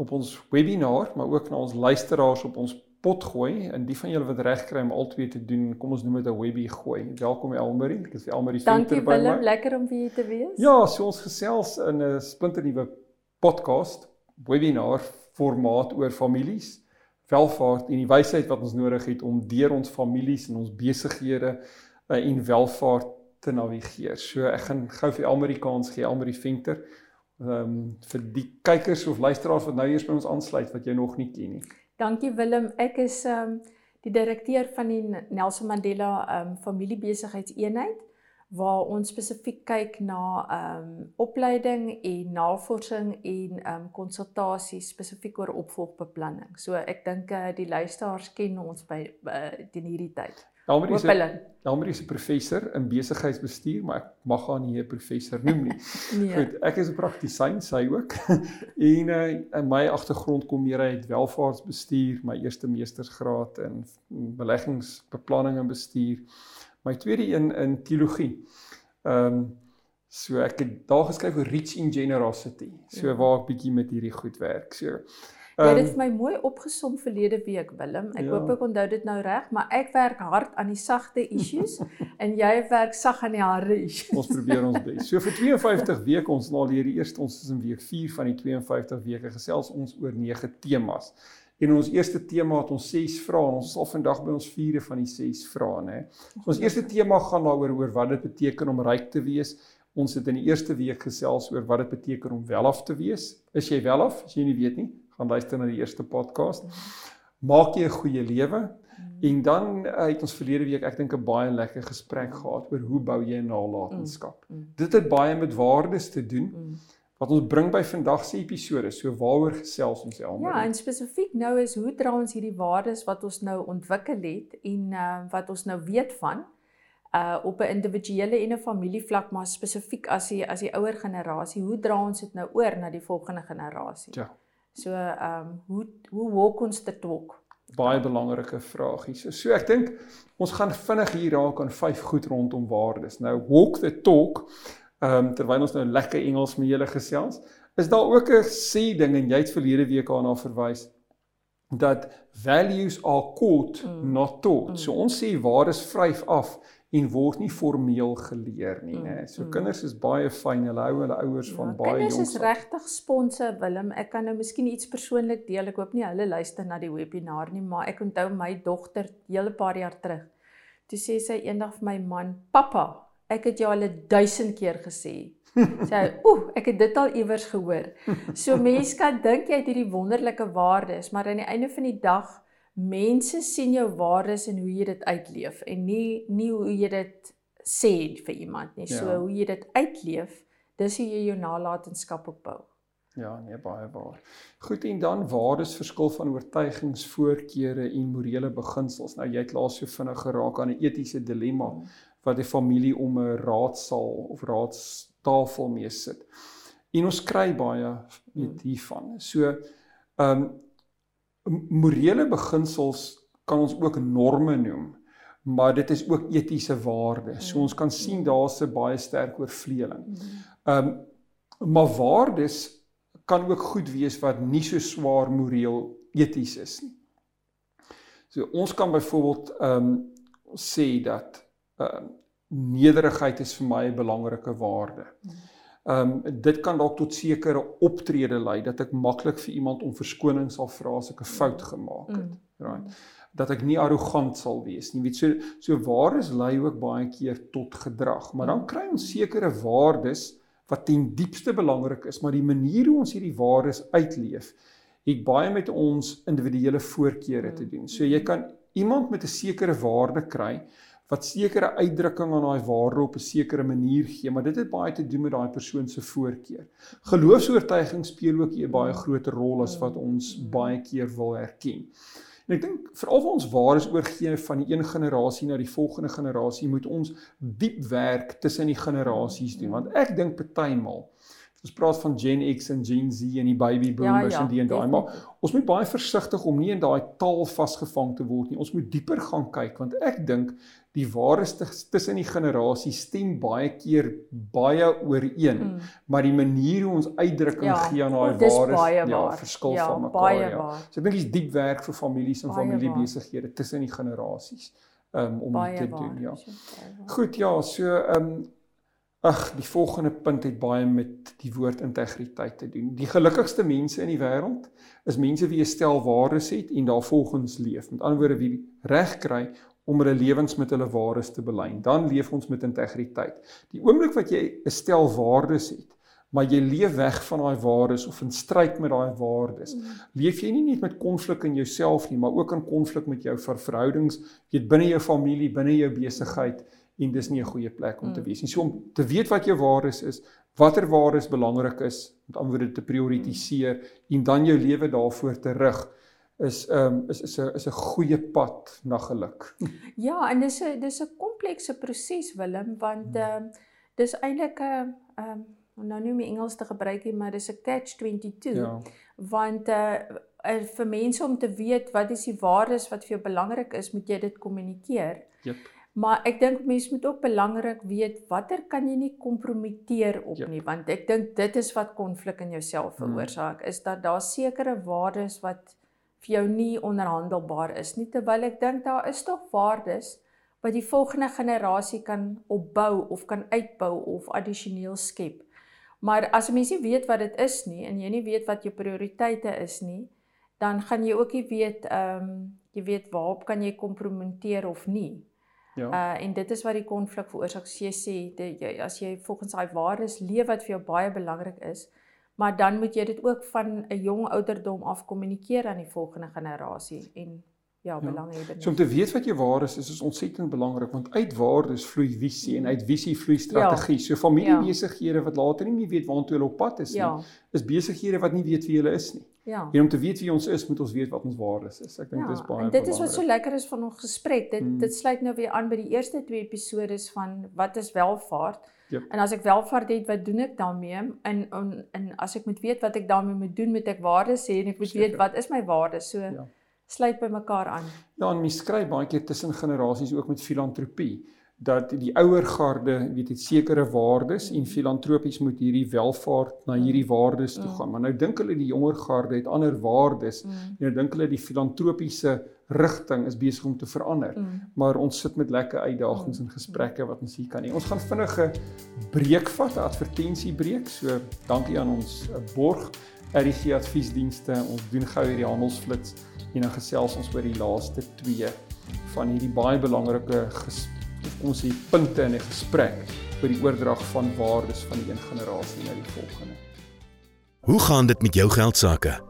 op ons webinar, maar ook na ons luisteraars op ons pot gooi en die van julle wat reg kry om albei te doen, kom ons noem dit 'n webby gooi. Welkom Elmarie. Ek is Elmarie Venter by my. Dankie Willem, lekker om hier te wees. Ja, so ons gesels in 'n splinternuwe podcast, webinar formaat oor families, welvaart en die wysheid wat ons nodig het om deur ons families en ons besighede uh, en welvaart te navigeer. So ek gaan gou vir Elmarie kans gee, Elmarie Venter. Ehm um, vir die kykers of luisteraars wat nou eers by ons aansluit wat jy nog nie ken nie. Dankie Willem. Ek is um die direkteur van die Nelson Mandela um familiebesigheidseenheid waar ons spesifiek kyk na um opleiding en navorsing en um konsultasie spesifiek oor opvolgbeplanning. So ek dink uh, die luisteraars ken ons by uh, teen hierdie tyd. Elmarie is Elmarie is 'n professor in besigheidsbestuur, maar ek mag haar nie 'n professor noem nie. nee. Goed, ek is 'n praktisyn, sy ook. en uh, in my agtergrond kom meer uit welvaartsbestuur, my eerste meestersgraad in beleggingsbeplanning en bestuur. My tweede een in teologie. Ehm um, so ek het daar geskryf oor rich in generosity. So ja. waar ek bietjie met hierdie goed werk. So Jy het dit ehm, vir my mooi opgesom verlede week Willem. Ek ja. hoop ek onthou dit nou reg, maar ek werk hard aan die sagte issues en jy werk sag aan die harde issues. Ons probeer ons bes. So vir 52 weke ons nou leer die eerste ons is in week 4 van die 52 weke gesels ons oor 9 temas. En ons eerste tema het ons 6 vrae en ons sal vandag by ons vierde van die 6 vrae nê. So ons eerste tema gaan daaroor oor wat dit beteken om ryk te wees. Ons het in die eerste week gesels oor wat dit beteken om welaf te wees. Is jy welaf? As jy nie weet nie, gaan luister na die eerste podcast. Maak jy 'n goeie lewe? En dan uh, het ons verlede week ek dink 'n baie lekker gesprek gehad oor hoe bou jy 'n nalatenskap. Mm, mm. Dit het baie met waardes te doen. Mm. Wat ons bring by vandag se episode, so waaroor gesels ons almal? Ja, en spesifiek nou is hoe dra ons hierdie waardes wat ons nou ontwikkel het en uh, wat ons nou weet van uh op 'n individuele en 'n familievlak maar spesifiek as die as die ouer generasie, hoe dra ons dit nou oor na die volgende generasie? Ja. So ehm um, hoe hoe walk ons te talk? Baie belangrike vraagie. So, so ek dink ons gaan vinnig hier raak aan vyf goed rondom waardes. Nou walk the talk. Ehm um, terwyl ons nou lekker Engels met julle gesels, is daar ook 'n sê ding en jy het verlede week daarna verwys dat values are caught mm. not taught. Mm. So ons sê waardes vryf af en word nie formeel geleer nie, nê. Mm, so mm. kinders is baie fyn. Hulle hou hulle ouers ja, van baie jonk. Kinders is regtig sponse Willem. Ek kan nou miskien iets persoonlik deel. Ek hoop nie hulle luister na die webinar nie, maar ek onthou my dogter hele paar jaar terug. Toe sê sy eendag vir my man, "Pappa, ek het jou al 1000 keer gesê." Sy, "Ooh, ek het dit al iewers gehoor." So mense kan dink jy het hierdie wonderlike waardes, maar aan die einde van die dag mense sien jou waardes en hoe jy dit uitleef en nie nie hoe jy dit sê vir iemand nie. So ja. hoe jy dit uitleef, dis hoe jy jou nalatenskap opbou. Ja, nee baie waar. Goed en dan waardes verskil van oortuigings, voorkeure en morele beginsels. Nou jy het laas so vinnig geraak aan 'n etiese dilemma hmm. Wat 'n familie om 'n raadsaal of raadstafel mee sit. En ons kry baie weet hmm. hiervan. So ehm um, morele beginsels kan ons ook norme noem, maar dit is ook etiese waardes. So ons kan sien daar's 'n baie sterk oorvleeling. Ehm um, maar waardes kan ook goed wees wat nie so swaar moreel eties is nie. So ons kan byvoorbeeld ehm um, sê dat uh, nederigheid is vir my 'n belangrike waarde. Mm. Ehm um, dit kan dalk tot sekere optrede lei dat ek maklik vir iemand om verskoning sal vra as ek 'n fout gemaak het. Mm. Right. Dat ek nie arrogant sal wees nie. Weet so so waardes lei ook baie keer tot gedrag, maar dan kry ons sekere waardes wat ten diepste belangrik is, maar die manier hoe ons hierdie waardes uitleef, het baie met ons individuele voorkeure te doen. So jy kan iemand met 'n sekere waarde kry wat sekere uitdrukking aan daai waarde op 'n sekere manier gee, maar dit het baie te doen met daai persoon se voorkeur. Geloofs-oortuiging speel ook 'n baie groot rol as wat ons baie keer wil erken. En ek dink veral vir ons waardes oorgee van die een generasie na die volgende generasie moet ons diep werk tussen die generasies doen want ek dink partymal ons praat van Gen X en Gen Z en die baby boomers ja, ja, en die en daai maar ons moet baie versigtig om nie in daai taal vasgevang te word nie ons moet dieper gaan kyk want ek dink die waarheid tussen die generasies stem baie keer baie ooreen mm. maar die manier hoe ons uitdrukking ja, gee aan daai waarheid ja verskil ja, van mekaar ja waar. so ek dink dis diep werk vir families en familiebesighede tussen die generasies um, om baie dit te doen ja goed ja so um, Ag, die volgende punt het baie met die woord integriteit te doen. Die gelukkigste mense in die wêreld is mense wie 'n stel waardes het en daarvolgens leef. Met ander woorde wie reg kry om hulle lewens met hulle waardes te belyn. Dan leef ons met integriteit. Die oomblik wat jy 'n stel waardes het, maar jy leef weg van daai waardes of in stryd met daai waardes, mm. leef jy nie net met konflik in jouself nie, maar ook in konflik met jou verhoudings, jy binne jou familie, binne jou besigheid. En dis nie 'n goeie plek om te mm. wees nie. So om te weet wat jou waardes is, watter waardes belangrik is, met ander woorde te prioritiseer en dan jou lewe daarvoor te rig is um, is is 'n is 'n goeie pad na geluk. Ja, en dis 'n dis 'n komplekse proses Willem want mm. ehm um, dis eintlik 'n ehm um, nou nie meer Engels te gebruik nie, maar dis 'n catch 22. Ja. Want uh vir mense om te weet wat is die waardes wat vir jou belangrik is, moet jy dit kommunikeer. Jep. Maar ek dink mense moet ook belangrik weet watter kan jy nie kompromiteer op ja. nie want ek dink dit is wat konflik in jouself hmm. veroorsaak is dat daar sekere waardes wat vir jou nie onderhandelbaar is nie terwyl ek dink daar is tog waardes wat die volgende generasie kan opbou of kan uitbou of addisioneel skep. Maar as 'n mens nie weet wat dit is nie en jy nie weet wat jou prioriteite is nie, dan gaan jy ook nie weet ehm um, jy weet waarop kan jy kompromiteer of nie. Ja. Uh en dit is wat die konflik veroorsaak. So jy sê dit jy as jy volgens daai waardes leef wat vir jou baie belangrik is, maar dan moet jy dit ook van 'n jong ouderdom af kommunikeer aan die volgende generasie en ja, ja. belanghebbendes. So om te weet wat jou waardes is, is ontsettend belangrik want uit waardes vloei visie en uit visie vloei strategie. Ja. So familiebesighede ja. wat later nie meer weet waartoe hulle op pad is ja. nie, is besighede wat nie weet wie hulle is nie. Ja. En om te weet wie ons is, moet ons weet wat ons waardes is. Ek dink ja, dit is baie belangrik. En dit is wat so lekker is van ons gesprek. Dit hmm. dit sluit nou weer aan by die eerste twee episode van wat is welvaart? Yep. En as ek welvaart het, wat doen ek daarmee? En en, en as ek moet weet wat ek daarmee moet doen, moet ek waardes hê en ek moet Seker. weet wat is my waardes? So ja. sluit by mekaar aan. Ja, en mens skryf baie keer tussen generasies ook met filantropie dat die ouer garde weet het sekere waardes en filantropies moet hierdie welvaart na hierdie waardes toe gaan. Maar nou dink hulle die jonger garde het ander waardes. En nou dink hulle die filantropiese rigting is besig om te verander. Maar ons sit met lekker uitdagings en gesprekke wat ons hier kan hê. Ons gaan vinnige breek vat, 'n advertensiebreek. So dankie aan ons eh, borg RG adviesdienste. Ons doen gou hierdie handelsflits en dan gesels ons oor die laaste 2 van hierdie baie belangrike gesprekke ons hier punte in 'n gesprek oor die oordrag van waardes van een generasie na die volgende. Hoe gaan dit met jou geld sake?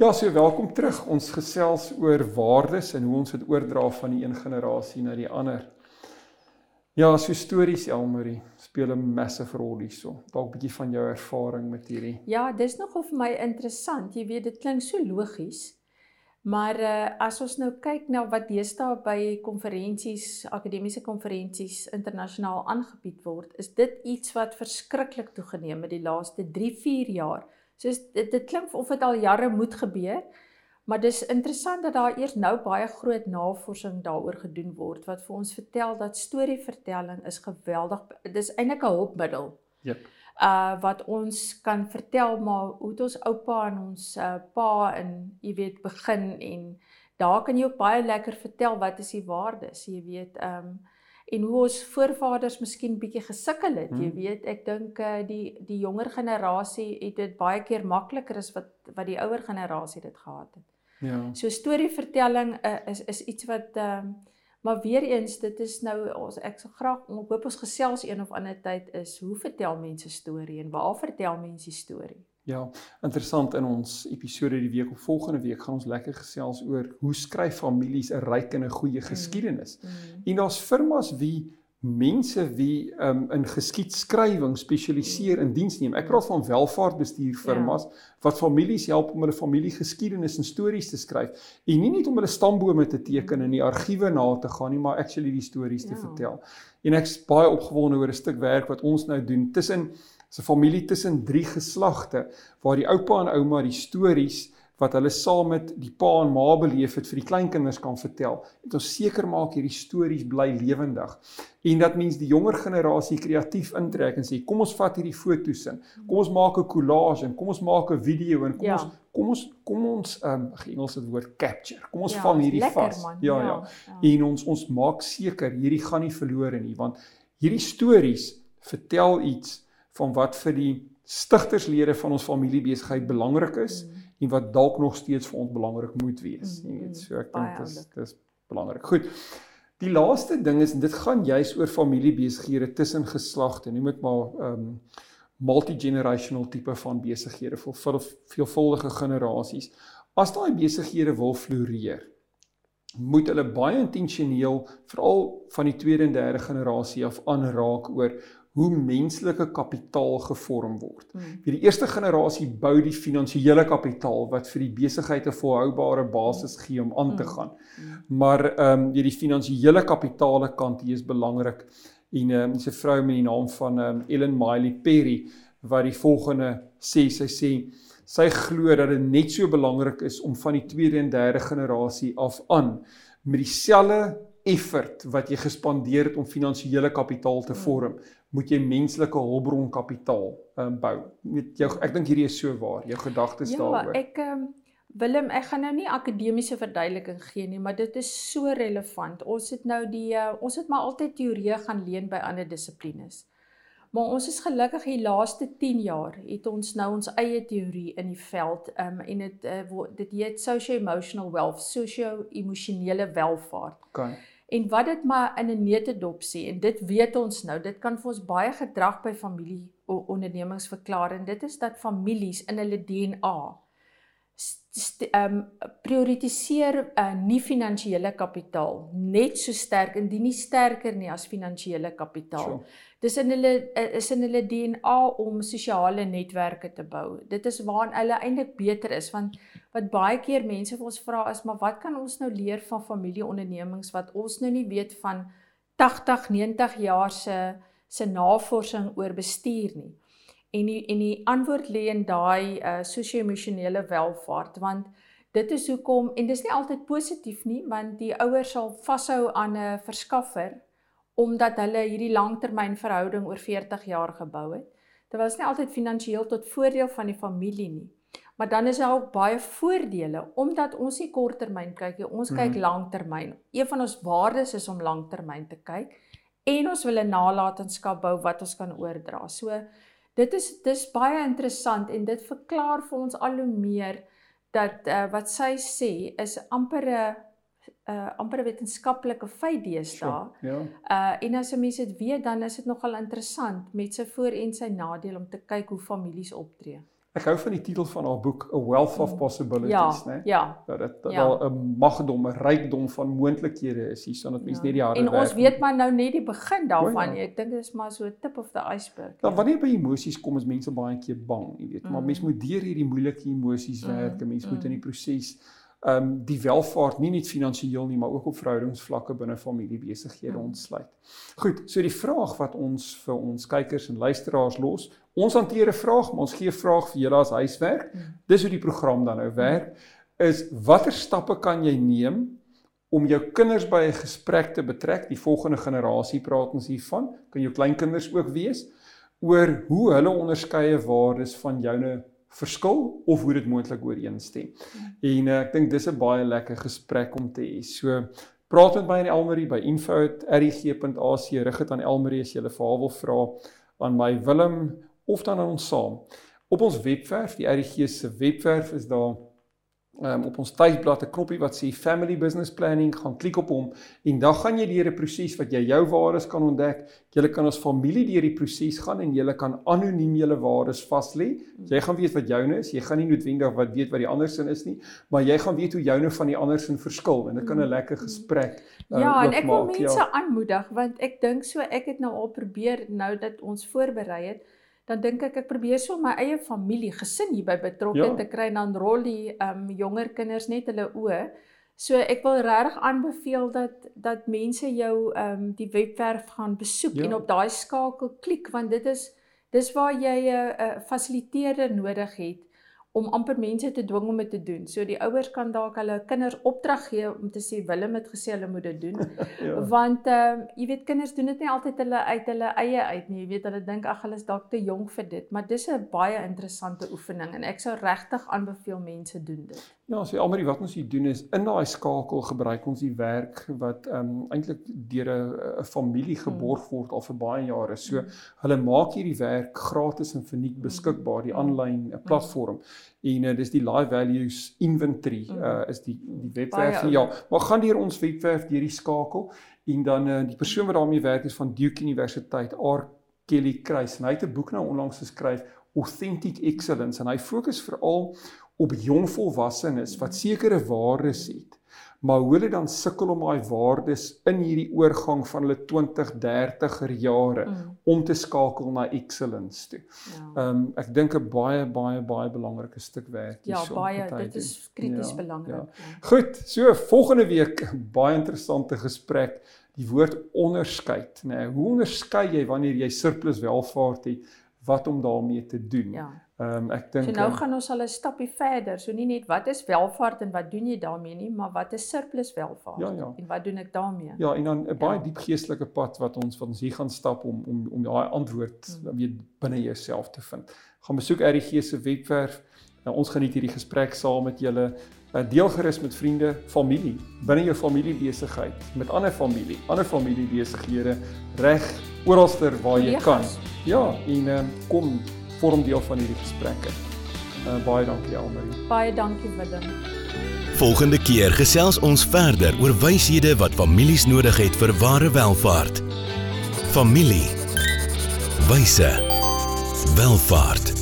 Ja, so welkom terug. Ons gesels oor waardes en hoe ons dit oordra van die een generasie na die ander. Ja, so stories Elmarie speel 'n massive rol hierso. Dalk 'n bietjie van jou ervaring met hierdie. Ja, dis nogal vir my interessant. Jy weet, dit klink so logies. Maar uh, as ons nou kyk na wat deesdae by konferensies, akademiese konferensies internasionaal aangebied word, is dit iets wat verskriklik toegeneem het die laaste 3-4 jaar. So dit dit klink of dit al jare moet gebeur. Maar dis interessant dat daar eers nou baie groot navorsing daaroor gedoen word wat vir ons vertel dat storievertelling is geweldig. Dis eintlik 'n hulpmiddel. Jep. Uh wat ons kan vertel maar hoe ons oupa en ons uh, pa en jy weet begin en daar kan jy ook baie lekker vertel wat is die waardes, jy weet, ehm um, en hoe ons voorvaders miskien bietjie gesukkel het. Hmm. Jy weet, ek dink uh, die die jonger generasie het dit baie keer makliker as wat wat die ouer generasie dit gehad het. Ja. So storievertelling uh, is is iets wat ehm um, maar weer eens dit is nou ons ek sal graag ek hoop ons gesels een of ander tyd is hoe vertel mense storie en waar vertel mense storie? Ja, interessant in ons episode die week of volgende week gaan ons lekker gesels oor hoe skryf families 'n ryk en 'n goeie geskiedenis. Mm. Mm. En daar's firmas wie mense wie um, in geskiedskrywing spesialiseer in diens neem. Ek praat van welvaartbestuur firmas ja. wat families help om hulle familiegeskiedenis en stories te skryf en nie net om hulle stambome te teken en die argiewe na te gaan nie, maar actually die stories ja. te vertel. En ek's baie opgewonde oor 'n stuk werk wat ons nou doen tussen 'n familie tussen drie geslagte waar die oupa en ouma die stories wat hulle saam met die pa en ma beleef het vir die kleinkinders kan vertel. Dit ons seker maak hierdie stories bly lewendig en dat mens die jonger generasie kreatief intrek en sê kom ons vat hierdie foto's in. Kom ons maak 'n collage en kom ons maak 'n video en kom ja. ons kom ons kom ons ehm um, Engels het woord capture. Kom ons ja, vang hierdie vas. Ja, ja ja. Ja. En ons ons maak seker hierdie gaan nie verlore nie want hierdie stories vertel iets van wat vir die stigterslede van ons familiebesigheid belangrik is. Mm en wat dalk nog steeds vir ons belangrik moet wees. Jy weet, so ek dink dit is dis belangrik. Goed. Die laaste ding is dit gaan juis oor familiebesighede tussen geslagte. Noem dit maar ehm um, multi-generational tipe van besighede vir veel veelvuldige generasies. As daai besighede wil floreer, moet hulle baie intentioneel veral van die tweede en derde generasie af aanraak oor hoe menslike kapitaal gevorm word. Hmm. Vir die eerste generasie bou die finansiële kapitaal wat vir die besigheid 'n volhoubare basis gee om aan te hmm. gaan. Hmm. Maar ehm um, die finansiële kapitaal kant hier is belangrik. En ehm um, dis 'n vrou met die naam van ehm um, Ellen Miley Perry wat die volgende sê sy sê sy glo dat dit net so belangrik is om van die tweede en derde generasie af aan met dieselfde effort wat jy gespandeer het om finansiële kapitaal te vorm, moet jy menslike hulpbron kapitaal um, bou. Met jou ek dink hierdie is so waar. Jou gedagtes ja, daaroor. Ja, ek um, Willem, ek gaan nou nie akademiese verduideliking gee nie, maar dit is so relevant. Ons het nou die uh, ons het maar altyd teorieë gaan leen by ander dissiplines. Maar ons is gelukkig die laaste 10 jaar het ons nou ons eie teorie in die veld um, en dit uh, dit heet socio-emotional wealth, sosio-emosionele welvaart. Okay. En wat dit maar in 'n neutedop sê en dit weet ons nou, dit kan vir ons baie gedrag by familie ondernemings verklaar en dit is dat families in hulle DNA ehm um, prioritiseer uh, nie finansiële kapitaal net so sterk indien nie sterker nie as finansiële kapitaal. Sure. Dis in hulle uh, is in hulle DNA om sosiale netwerke te bou. Dit is waaraan hulle eintlik beter is want wat baie keer mense vir ons vra is maar wat kan ons nou leer van familieondernemings wat ons nou nie weet van 80, 90 jaar se se navorsing oor bestuur nie. En die en die antwoord lê in daai uh sosio-emosionele welvaart want dit is hoekom en dis nie altyd positief nie want die ouers sal vashou aan 'n verskaffer omdat hulle hierdie langtermynverhouding oor 40 jaar gebou het. Dit was nie altyd finansiëel tot voordeel van die familie nie. Maar dan is daar ook baie voordele omdat ons nie korttermyn kyk nie, ons kyk mm -hmm. langtermyn. Een van ons waardes is om langtermyn te kyk en ons wil 'n nalatenskap bou wat ons kan oordra. So dit is dis baie interessant en dit verklaar vir ons al hoe meer dat uh, wat sy sê is amper 'n uh amper 'n wetenskaplike feit deesdae. Sure, ja. Uh en as 'n mens dit weet, dan is dit nogal interessant met sy voor en sy nadeel om te kyk hoe families optree. Ek hou van die titel van haar boek A Wealth of mm. Possibilities, ja, né? Ja. Dat dit ja. wel 'n magdom, 'n rykdom van moontlikhede is hier sodat mense ja. net die harde werk. En ons weet maar nou net die begin daarvan. Ja. Ek dink dit is maar so tip of the iceberg. Ja, ja. wanneer by emosies kom, is mense baie keer bang, jy weet, mm. maar mense moet deur hierdie moeilike emosies mm. werk. Mense mm. moet in die proses ehm um, die welvaart nie net finansiëel nie, maar ook op verhoudingsvlakke binne familiebesighede mm. ontsluit. Goed, so die vraag wat ons vir ons kykers en luisteraars los, ons hanteer 'n vraag, maar ons gee 'n vraag vir julle as huiswerk. Mm. Dis hoe die program dan nou werk, is watter stappe kan jy neem om jou kinders by 'n gesprek te betrek? Die volgende generasie praat ons hiervan, kan jou kleinkinders ook wees oor hoe hulle onderskeie waardes van joune verskil of hoe dit moontlik ooreenstem. En uh, ek dink dis 'n baie lekker gesprek om te hê. So praat met my in Elmarie by info@rg.ac rig dit aan Elmarie as jy 'n verhaal wil vra aan my Willem of dan aan ons saam. Op ons webwerf, die RG se webwerf is daar um, op ons tuisblad 'n knoppie wat sê family business planning, gaan klik op hom en dan gaan jy deur 'n proses wat jy jou waardes kan ontdek. Jy kan as familie deur die proses gaan en jy kan anoniem julle waardes vas lê. Jy gaan weet wat joune is. Jy gaan nie noodwendig wat weet wat die ander sin is nie, maar jy gaan weet hoe joune van die ander sin verskil en dit kan 'n lekker gesprek uh, Ja, en ek wil mense ja. aanmoedig want ek dink so ek het nou al probeer nou dat ons voorberei het dan dink ek ek probeer so my eie familie, gesin hierby betrokke ja. te kry en dan rol die um, jonger kinders net hulle oë. So ek wil regtig aanbeveel dat dat mense jou um, die webwerf gaan besoek ja. en op daai skakel klik want dit is dis waar jy 'n uh, fasiliteerder nodig het om amper mense te dwing om dit te doen. So die ouers kan dalk hulle kinders opdrag gee om te sê Willem het gesê hulle moet dit doen. ja. Want ehm uh, jy weet kinders doen dit nie altyd hulle uit hulle eie uit nie. Jy weet hulle dink ag hulle is dalk te jonk vir dit, maar dis 'n baie interessante oefening en ek sou regtig aanbeveel mense doen dit. Ja, so almal wat ons hier doen is in daai skakel gebruik ons die werk wat ehm um, eintlik deur 'n familie hmm. geborg word al vir baie jare. So hmm. hulle maak hierdie werk gratis en verniet hmm. beskikbaar die aanlyn platform. Hmm en uh, dis die live values inventory uh, is die die webwerf ja maar gaan deur ons webwerf deur die skakel en dan uh, die persoon wat daarmee werk is van Duke Universiteit R Kelly Kruis en hy het 'n boek nou onlangs geskryf Authentic Excellence en hy fokus veral op jong volwassenes wat sekere waardes het maar hoe hulle dan sukkel om daai waardes in hierdie oorgang van hulle 20, 30er jare mm. om te skakel na excellence toe. Ja. Ehm ja. um, ek dink 'n baie baie baie belangrike stuk werk hier. Ja, baie, dit is krities ja, belangrik. Ja. Ja. Goed, so volgende week baie interessante gesprek. Die woord onderskeid, nê. Nee, hoe onderskei jy wanneer jy surplus welvaart het? Wat om daarmee te doen? Ja. Ehm um, ek dink So nou um, gaan ons al 'n stappie verder. So nie net wat is welvaart en wat doen jy daarmee nie, maar wat is surplus welvaart ja, ja. en wat doen ek daarmee? Ja, en dan 'n baie ja. diep geestelike pad wat ons wat ons hier gaan stap om om om daai antwoord hmm. weet binne jouself te vind. Gaan besoek RG se webwerf. Nou ons geniet hierdie gesprek saam met julle. Uh, deel gerus met vriende, familie, binne jou familie besigheid, met ander familie, ander familie besighede reg oralster waar jy kan. Ja, en um, kom vorm deel van hierdie gesprekke. Uh, baie dankie Almarie. Baie dankie Willem. Volgende keer gesels ons verder oor wyshede wat families nodig het vir ware welvaart. Familie. Wyse. Welvaart.